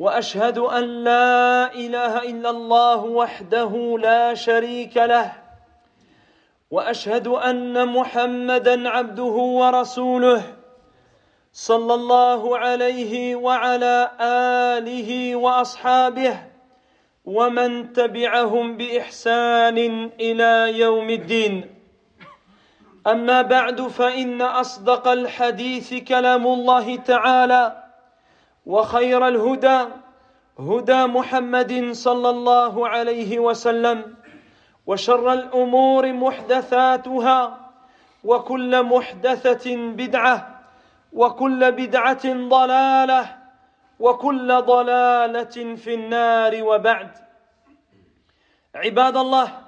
وأشهد أن لا إله إلا الله وحده لا شريك له وأشهد أن محمدا عبده ورسوله صلى الله عليه وعلى آله وأصحابه ومن تبعهم بإحسان إلى يوم الدين. أما بعد فإن أصدق الحديث كلام الله تعالى وخير الهدى هدى محمد صلى الله عليه وسلم وشر الأمور محدثاتها وكل محدثة بدعة وكل بدعة ضلالة وكل ضلالة في النار وبعد. عباد الله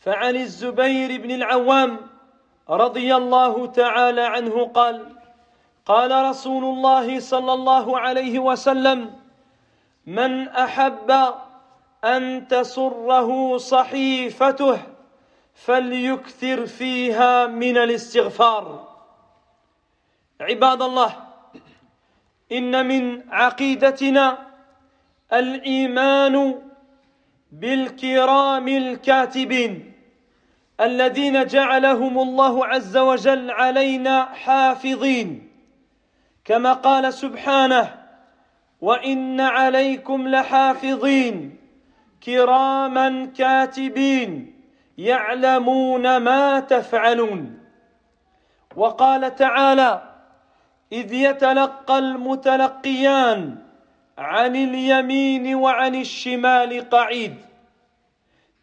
فعن الزبير بن العوام رضي الله تعالى عنه قال قال رسول الله صلى الله عليه وسلم من أحب أن تسره صحيفته فليكثر فيها من الاستغفار. عباد الله إن من عقيدتنا الإيمان بالكرام الكاتبين الذين جعلهم الله عز وجل علينا حافظين. كما قال سبحانه وإن عليكم لحافظين كراما كاتبين يعلمون ما تفعلون. وقال تعالى إذ يتلقى المتلقيان عن اليمين وعن الشمال قعيد.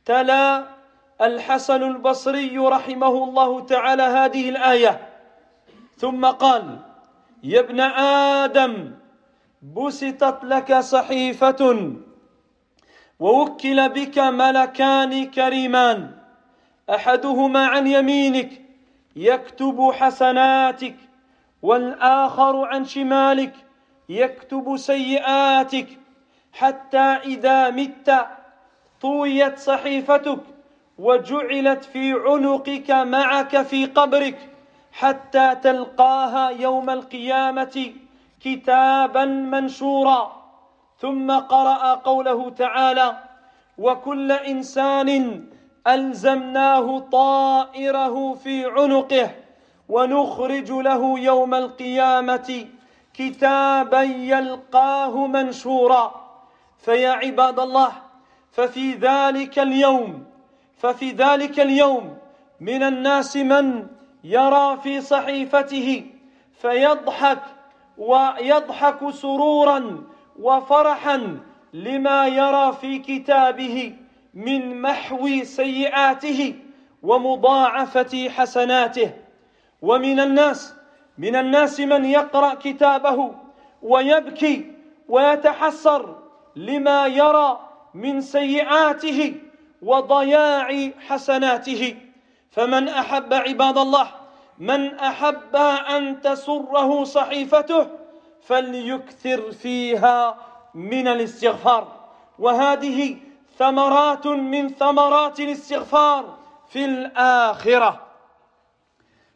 تلا الحسن البصري رحمه الله تعالى هذه الآية. ثم قال يا ابن آدم بسطت لك صحيفه ووكل بك ملكان كريمان أحدهما عن يمينك يكتب حسناتك والآخر عن شمالك يكتب سيئاتك حتى إذا مت طويت صحيفتك وجعلت في عنقك معك في قبرك. حتى تلقاها يوم القيامة كتابا منشورا. ثم قرأ قوله تعالى وكل إنسان ألزمناه طائره في عنقه ونخرج له يوم القيامة كتابا يلقاه منشورا. فيا عباد الله ففي ذلك اليوم ففي ذلك اليوم من الناس من يرى في صحيفته فيضحك ويضحك سرورا وفرحا لما يرى في كتابه من محو سيئاته ومضاعفة حسناته. ومن الناس من الناس من يقرأ كتابه ويبكي ويتحسر لما يرى من سيئاته وضياع حسناته. فمن احب عباد الله من احب ان تسره صحيفته فليكثر فيها من الاستغفار وهذه ثمرات من ثمرات الاستغفار في الاخره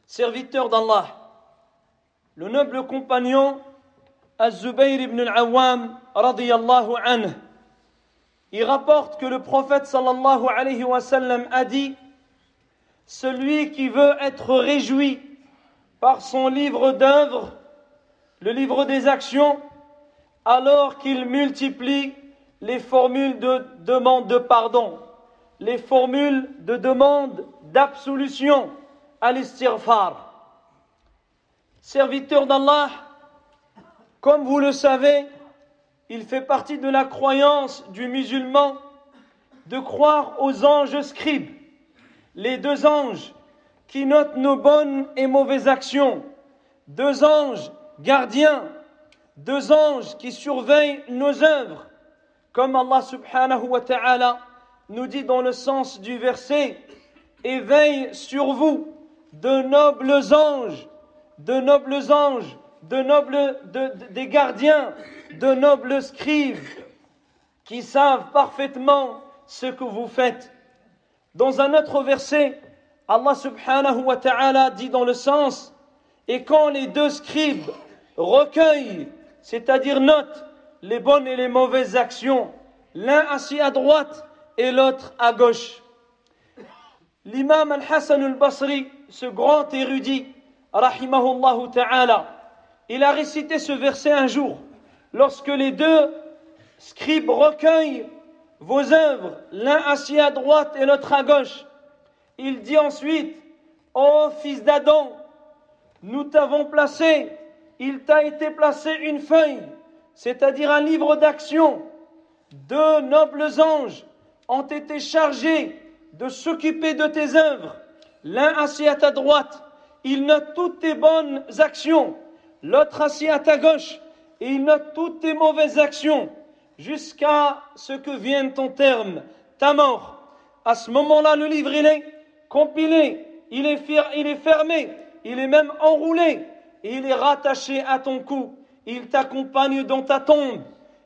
Serviteur d'Allah, le noble compagnon Az-Zubayr ibn al-Awwam radiyallahu anhu, il rapporte que le prophète sallallahu alayhi wa sallam a dit Celui qui veut être réjoui par son livre d'œuvres, le livre des actions, alors qu'il multiplie les formules de demande de pardon, les formules de demande d'absolution à l'istighfar. Serviteur d'Allah, comme vous le savez, il fait partie de la croyance du musulman de croire aux anges scribes, les deux anges qui notent nos bonnes et mauvaises actions, deux anges gardiens, deux anges qui surveillent nos œuvres, comme Allah subhanahu wa ta'ala nous dit dans le sens du verset, et veille sur vous de nobles anges, de nobles anges, de nobles, des gardiens, de nobles scribes, qui savent parfaitement ce que vous faites. Dans un autre verset, Allah subhanahu wa ta'ala dit dans le sens, et quand les deux scribes recueillent, c'est-à-dire notent les bonnes et les mauvaises actions, l'un assis à droite et l'autre à gauche. L'imam al-Hassan al-Basri, ce grand érudit, rahimahullah ta'ala, il a récité ce verset un jour, lorsque les deux scribes recueillent vos œuvres, l'un assis à droite et l'autre à gauche. Il dit ensuite, Ô fils d'Adam, nous t'avons placé, il t'a été placé une feuille, c'est-à-dire un livre d'action. Deux nobles anges ont été chargés de s'occuper de tes œuvres. L'un assis à ta droite, il note toutes tes bonnes actions. L'autre assis à ta gauche, il note toutes tes mauvaises actions jusqu'à ce que vienne ton terme, ta mort. À ce moment-là, le livre, est compilé, il est, il est fermé, il est même enroulé, et il est rattaché à ton cou. Il t'accompagne dans ta tombe.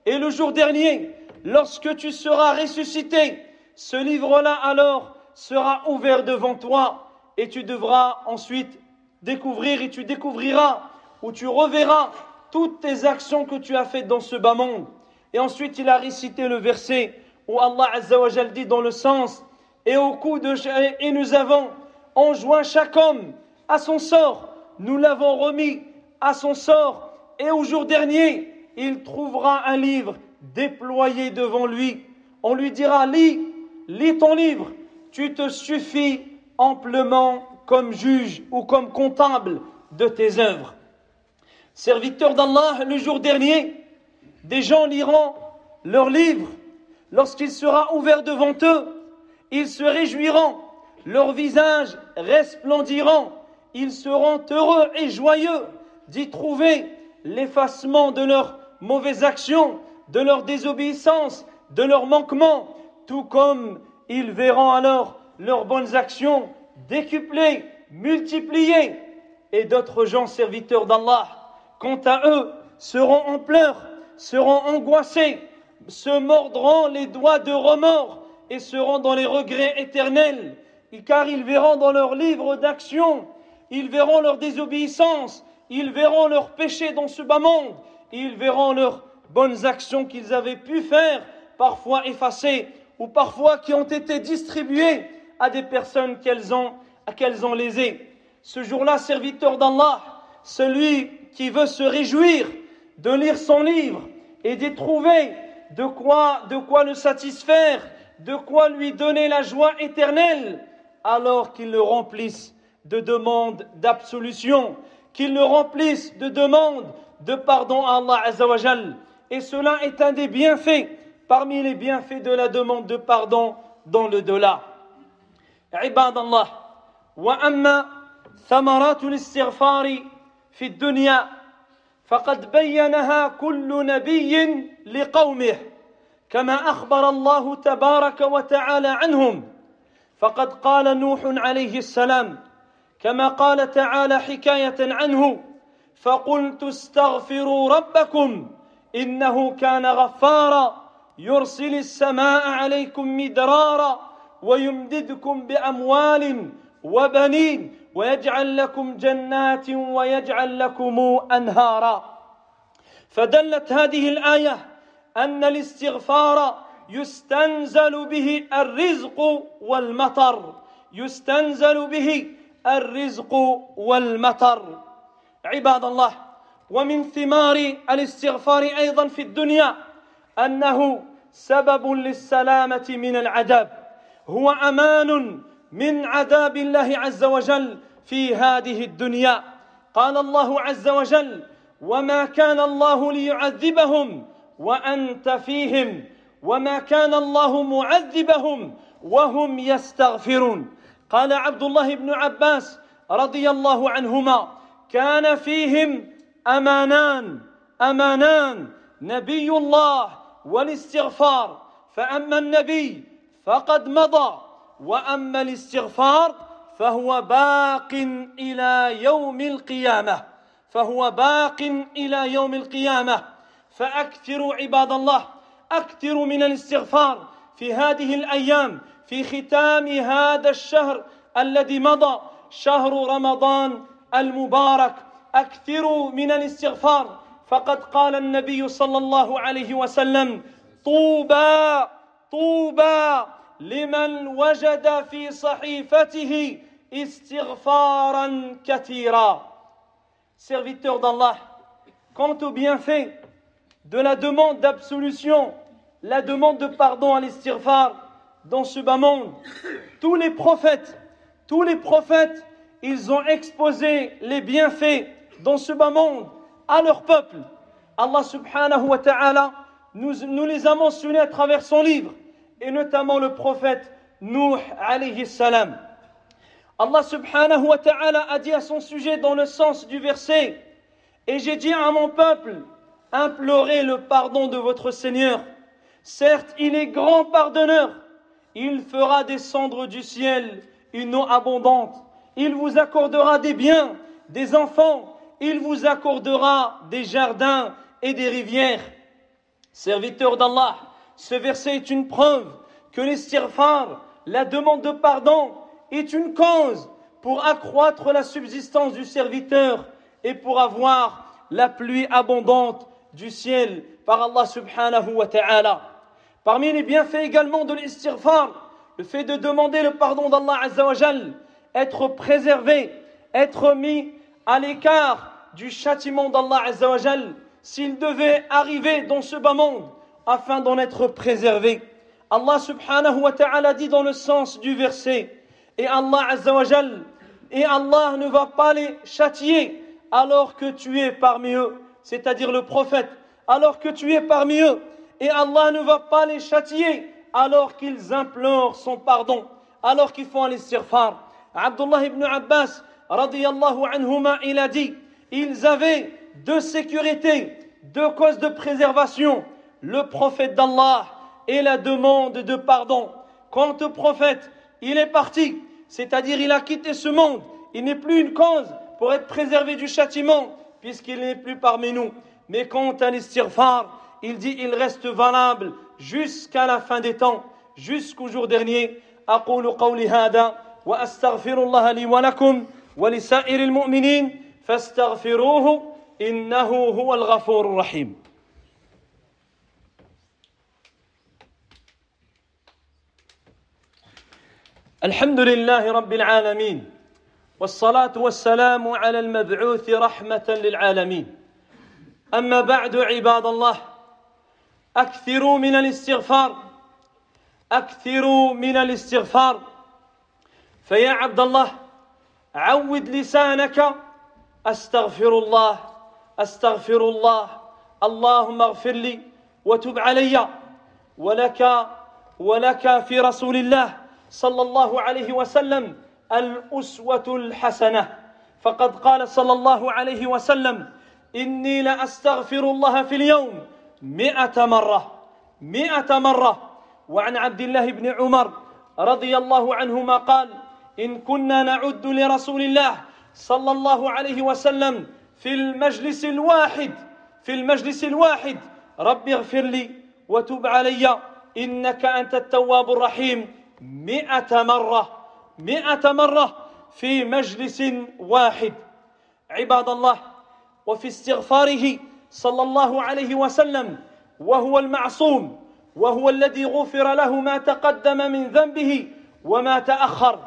Et le jour dernier, lorsque tu seras ressuscité, ce livre-là alors sera ouvert devant toi, et tu devras ensuite découvrir, et tu découvriras, ou tu reverras toutes tes actions que tu as faites dans ce bas monde. Et ensuite, il a récité le verset où Allah Azzawajal dit dans le sens Et et nous avons enjoint chaque homme à son sort, nous l'avons remis à son sort, et au jour dernier, il trouvera un livre déployé devant lui. On lui dira Lis, lis ton livre, tu te suffis amplement comme juge ou comme comptable de tes œuvres. Serviteur d'Allah, le jour dernier, des gens liront leur livre. Lorsqu'il sera ouvert devant eux, ils se réjouiront, leurs visages resplendiront, ils seront heureux et joyeux d'y trouver l'effacement de leurs mauvaises actions, de leur désobéissance, de leurs manquements, tout comme ils verront alors leurs bonnes actions décuplées, multipliées, et d'autres gens serviteurs d'Allah, quant à eux, seront en pleurs seront angoissés, se mordront les doigts de remords et seront dans les regrets éternels, car ils verront dans leur livre d'action, ils verront leur désobéissance, ils verront leurs péchés dans ce bas monde, ils verront leurs bonnes actions qu'ils avaient pu faire, parfois effacées ou parfois qui ont été distribuées à des personnes qu'elles ont, qu'elles ont lésées. Ce jour-là, serviteur d'Allah, celui qui veut se réjouir de lire son livre, et d'y trouver de quoi, de quoi le satisfaire, de quoi lui donner la joie éternelle, alors qu'il le remplisse de demandes d'absolution, qu'il le remplisse de demandes de pardon à Allah Azzawajal. Et cela est un des bienfaits parmi les bienfaits de la demande de pardon dans le delà. عباد الله وأما ثمرات الاستغفار في الدنيا فقد بينها كل نبي لقومه كما أخبر الله تبارك وتعالى عنهم. فقد قال نوح عليه السلام كما قال تعالى حكاية عنه فقلت استغفروا ربكم إنه كان غفارا يرسل السماء عليكم مدرارا ويمددكم بأموال وبنين. ويجعل لكم جنات ويجعل لكم أنهارا. فدلت هذه الآية أن الاستغفار يستنزل به الرزق والمطر. يستنزل به الرزق والمطر. عباد الله ومن ثمار الاستغفار أيضا في الدنيا أنه سبب للسلامة من العذاب. هو أمان من عذاب الله عز وجل في هذه الدنيا. قال الله عز وجل وما كان الله ليعذبهم وأنت فيهم وما كان الله معذبهم وهم يستغفرون. قال عبد الله بن عباس رضي الله عنهما كان فيهم أمانان أمانان نبي الله والاستغفار فأما النبي فقد مضى وأما الاستغفار فهو باق إلى يوم القيامة فهو باق إلى يوم القيامة. فأكثروا عباد الله أكثروا من الاستغفار في هذه الأيام في ختام هذا الشهر الذي مضى شهر رمضان المبارك. أكثروا من الاستغفار. فقد قال النبي صلى الله عليه وسلم طوبى طوبى. لمن وجد في صحيفته استغفارا كثيرا serviteur d'Allah quant au bienfait de la demande d'absolution la demande de pardon à l'istighfar dans ce bas monde tous les prophètes tous les prophètes ils ont exposé les bienfaits dans ce bas monde à leur peuple. Allah subhanahu wa ta'ala nous, nous les a mentionnés à travers son livre, et notamment le prophète Nuh alayhi salam. Allah subhanahu wa ta'ala a dit à son sujet dans le sens du verset, et j'ai dit à mon peuple, implorez le pardon de votre Seigneur. Certes, il est grand pardonneur. Il fera descendre du ciel une eau abondante. Il vous accordera des biens, des enfants. Il vous accordera des jardins et des rivières. Serviteur d'Allah, ce verset est une preuve que l'estirfar, la demande de pardon, est une cause pour accroître la subsistance du serviteur et pour avoir la pluie abondante du ciel par Allah subhanahu wa ta'ala. Parmi les bienfaits également de l'estirfar, le fait de demander le pardon d'Allah Azzawajal, être préservé, être mis à l'écart du châtiment d'Allah Azzawajal, s'il devait arriver dans ce bas monde, afin d'en être préservé. Allah subhanahu wa ta'ala dit dans le sens du verset, et Allah et Allah ne va pas les châtier alors que tu es parmi eux, c'est-à-dire le prophète, alors que tu es parmi eux, et Allah ne va pas les châtier alors qu'ils implorent son pardon, alors qu'ils font l'istighfar. Abdullah ibn Abbas, radiyallahu anhuma, il a dit, ils avaient deux sécurités, deux causes de préservation, le prophète d'Allah et la demande de pardon. Quant au prophète, il est parti, c'est-à-dire il a quitté ce monde, il n'est plus une cause pour être préservé du châtiment, puisqu'il n'est plus parmi nous. Mais quant à l'istighfar, il dit il reste valable jusqu'à la fin des temps, jusqu'au jour dernier. أقول قولي هذا وأستغفر الله لي ولكم ولسائر المؤمنين فاستغفروه إنه هو الغفور الرحيم الحمد لله رب العالمين والصلاة والسلام على المبعوث رحمة للعالمين. أما بعد عباد الله أكثروا من الاستغفار أكثروا من الاستغفار. فيا عبد الله عود لسانك. أستغفر الله أستغفر الله. اللهم اغفر لي وتب علي. ولك ولك في رسول الله. صلى الله عليه وسلم الأسوة الحسنة. فقد قال صلى الله عليه وسلم إني لأستغفر الله في اليوم مئة مرة. مئة مرة. وعن عبد الله بن عمر رضي الله عنهما قال إن كنا نعد لرسول الله صلى الله عليه وسلم في المجلس الواحد في المجلس الواحد رب اغفر لي وتب علي إنك أنت التواب الرحيم. مئة مرة مئة مرة في مجلس واحد. عباد الله وفي استغفاره صلى الله عليه وسلم وهو المعصوم وهو الذي غفر له ما تقدم من ذنبه وما تأخر.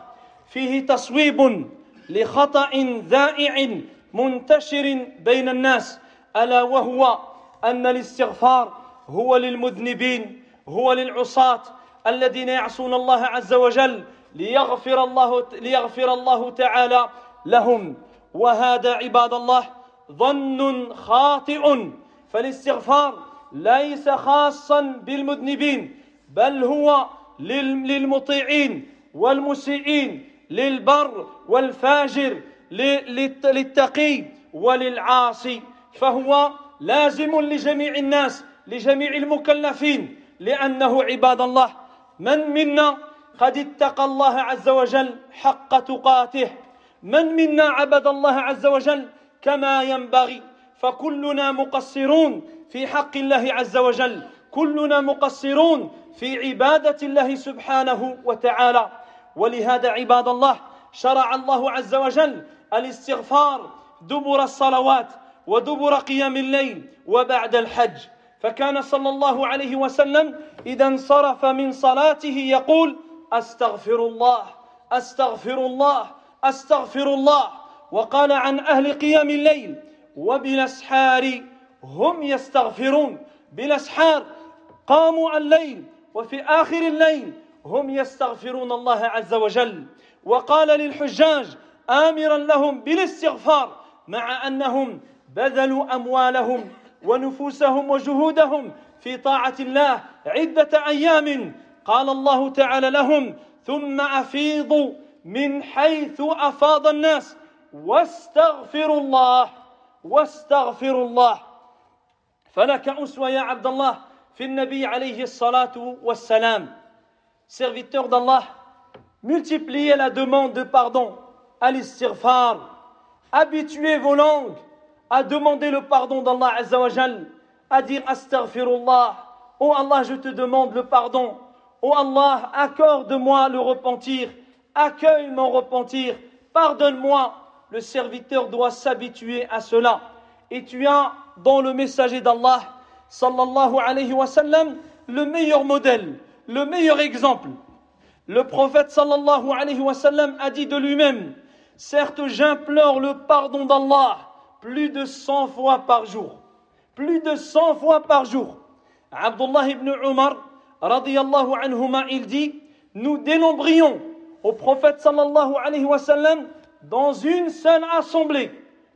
فيه تصويب لخطأ ذائع منتشر بين الناس ألا وهو أن الاستغفار هو للمذنبين هو للعصاة الذين يعصون الله عز وجل ليغفر الله ليغفر الله تعالى لهم. وهذا عباد الله ظن خاطئ. فالاستغفار ليس خاصا بالمذنبين بل هو للمطيعين والمسيئين للبر والفاجر للتقي وللعاصي. فهو لازم لجميع الناس لجميع المكلفين لأنه عباد الله من منا قد اتقى الله عز وجل حق تقاته؟ من منا عبد الله عز وجل كما ينبغي؟ فكلنا مقصرون في حق الله عز وجل. كلنا مقصرون في عبادة الله سبحانه وتعالى. ولهذا عباد الله شرع الله عز وجل الاستغفار دبر الصلوات ودبر قيام الليل وبعد الحج. فكان صلى الله عليه وسلم إذا انصرف من صلاته يقول أستغفر الله أستغفر الله أستغفر الله. وقال عن أهل قيام الليل وبالأسحار هم يستغفرون. بالأسحار قاموا الليل وفي آخر الليل هم يستغفرون الله عز وجل. وقال للحجاج آمرا لهم بالاستغفار مع أنهم بذلوا أموالهم. ونفوسهم وجهودهم في طاعة الله عدة أيام قال الله تعالى لهم ثم أفيضوا من حيث أفاض الناس واستغفروا الله واستغفروا الله. فلك أسوة يا عبد الله في النبي عليه الصلاة والسلام. Serviteur d'Allah multipliez la demande de pardon à l'istighfar. Habituez vos langues à demander le pardon d'Allah Azzawajal, à dire Astaghfirullah, oh Allah, je te demande le pardon, oh Allah, accorde-moi le repentir, accueille mon repentir, pardonne-moi. Le serviteur doit s'habituer à cela. Et tu as dans le messager d'Allah, sallallahu alayhi wa sallam, le meilleur modèle, le meilleur exemple. Le prophète sallallahu alayhi wa sallam a dit de lui-même, certes j'implore le pardon d'Allah, plus de 100 fois par jour. Plus de 100 fois par jour. Abdullah ibn Umar, radiyallahu anhuma, il dit Nous dénombrions au prophète sallallahu alayhi wa sallam dans une seule assemblée,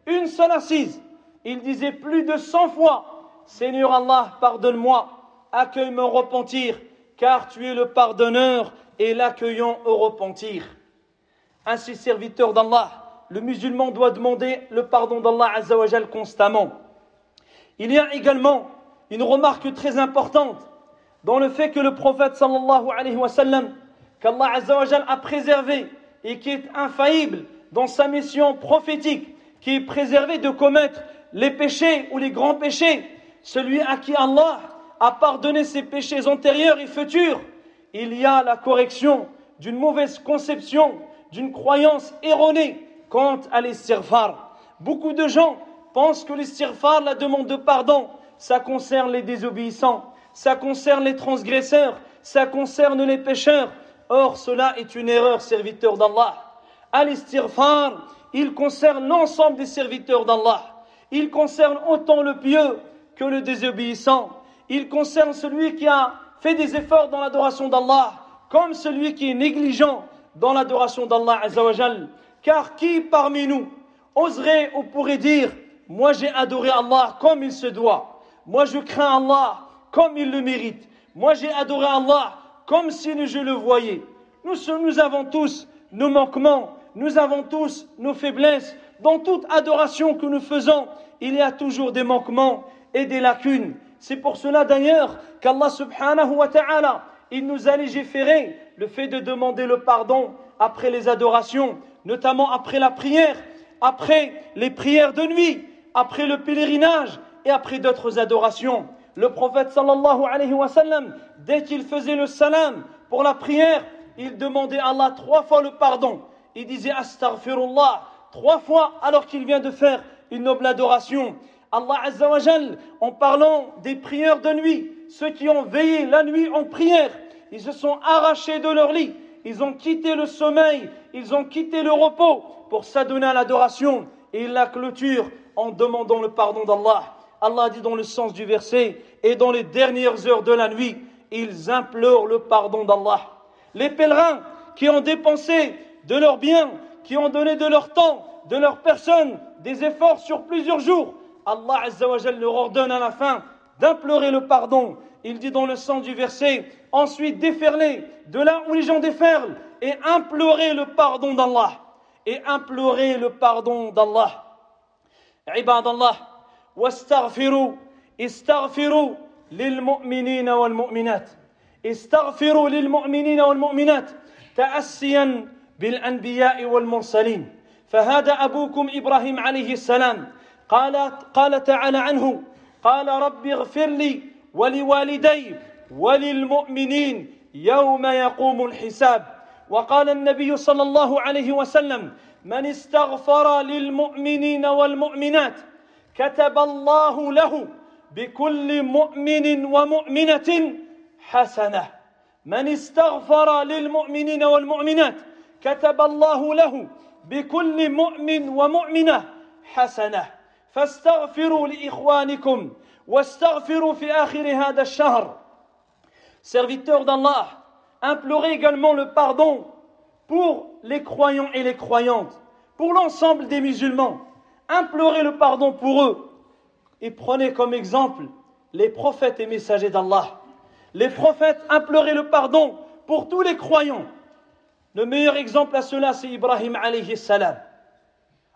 une seule assise. Il disait plus de 100 fois Seigneur Allah, pardonne-moi, accueille mon repentir, car tu es le pardonneur et l'accueillant au repentir. Ainsi, serviteur d'Allah, le musulman doit demander le pardon d'Allah Azzawajal constamment. Il y a également une remarque très importante dans le fait que le prophète sallallahu alayhi wa qu'Allah a préservé et qui est infaillible dans sa mission prophétique, qui est préservé de commettre les péchés ou les grands péchés, celui à qui Allah a pardonné ses péchés antérieurs et futurs, il y a la correction d'une mauvaise conception, d'une croyance erronée quant à l'istighfar. Beaucoup de gens pensent que l'istighfar, la demande de pardon, ça concerne les désobéissants, ça concerne les transgresseurs, ça concerne les pécheurs. Or, cela est une erreur, serviteur d'Allah. À l'istighfar, il concerne l'ensemble des serviteurs d'Allah. Il concerne autant le pieux que le désobéissant. Il concerne celui qui a fait des efforts dans l'adoration d'Allah, comme celui qui est négligent dans l'adoration d'Allah car qui parmi nous oserait ou pourrait dire Moi j'ai adoré Allah comme il se doit. Moi je crains Allah comme il le mérite. Moi j'ai adoré Allah comme si je le voyais. Nous, nous avons tous nos manquements, nous avons tous nos faiblesses. Dans toute adoration que nous faisons, il y a toujours des manquements et des lacunes. C'est pour cela d'ailleurs qu'Allah subhanahu wa ta'ala, nous a légiféré le fait de demander le pardon après les adorations notamment après la prière, après les prières de nuit, après le pèlerinage et après d'autres adorations. Le prophète alayhi dès qu'il faisait le salam pour la prière, il demandait à Allah trois fois le pardon. Il disait astaghfirullah trois fois alors qu'il vient de faire une noble adoration. Allah en parlant des prières de nuit, ceux qui ont veillé la nuit en prière, ils se sont arrachés de leur lit ils ont quitté le sommeil, ils ont quitté le repos pour s'adonner à l'adoration et la clôturent en demandant le pardon d'Allah. Allah dit dans le sens du verset, et dans les dernières heures de la nuit, ils implorent le pardon d'Allah. Les pèlerins qui ont dépensé de leurs biens, qui ont donné de leur temps, de leur personne, des efforts sur plusieurs jours, Allah leur ordonne à la fin d'implorer le pardon il dit dans le sens du verset, ensuite déferler de là où les gens déferlent et implorer le pardon d'Allah. Et implorer le pardon d'Allah. عباد الله واستغفروا استغفروا للمؤمنين والمؤمنات استغفروا للمؤمنين والمؤمنات تأسيا بالأنبياء والمرسلين فهذا أبوكم إبراهيم عليه السلام قال, قال تعالى عنه قال رب اغفر لي ولوالدي وللمؤمنين يوم يقوم الحساب. وقال النبي صلى الله عليه وسلم من استغفر للمؤمنين والمؤمنات كتب الله له بكل مؤمن ومؤمنة حسنة. من استغفر للمؤمنين والمؤمنات كتب الله له بكل مؤمن ومؤمنة حسنة. فاستغفروا لإخوانكم واستغفروا في آخر هذا الشهر Serviteurs d'Allah, implorez également le pardon pour les croyants et les croyantes, pour l'ensemble des musulmans. Implorez le pardon pour eux et prenez comme exemple les prophètes et messagers d'Allah. Les prophètes imploraient le pardon pour tous les croyants. Le meilleur exemple à cela, c'est Ibrahim alayhi salam.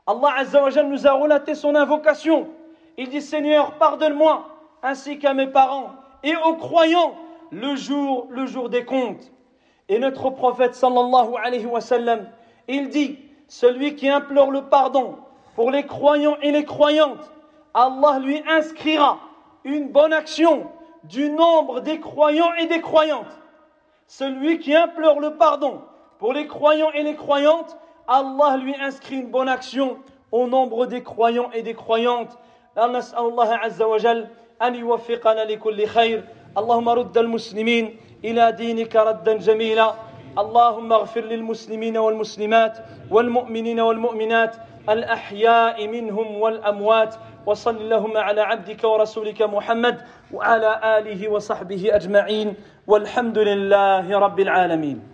Allah nous a relaté son invocation. Il dit Seigneur, pardonne-moi, ainsi qu'à mes parents et aux croyants le jour, le jour des comptes. Et notre prophète sallallahu alayhi wa sallam, il dit Celui qui implore le pardon pour les croyants et les croyantes, Allah lui inscrira une bonne action du nombre des croyants et des croyantes. Celui qui implore le pardon pour les croyants et les croyantes, Allah lui inscrit une bonne action au nombre des croyants et des croyantes. نسأل الله عز وجل أن يوفقنا لكل خير اللهم رد المسلمين إلى دينك ردا جميلا اللهم اغفر للمسلمين والمسلمات والمؤمنين والمؤمنات الأحياء منهم والأموات وصل اللهم على عبدك ورسولك محمد وعلى آله وصحبه أجمعين والحمد لله رب العالمين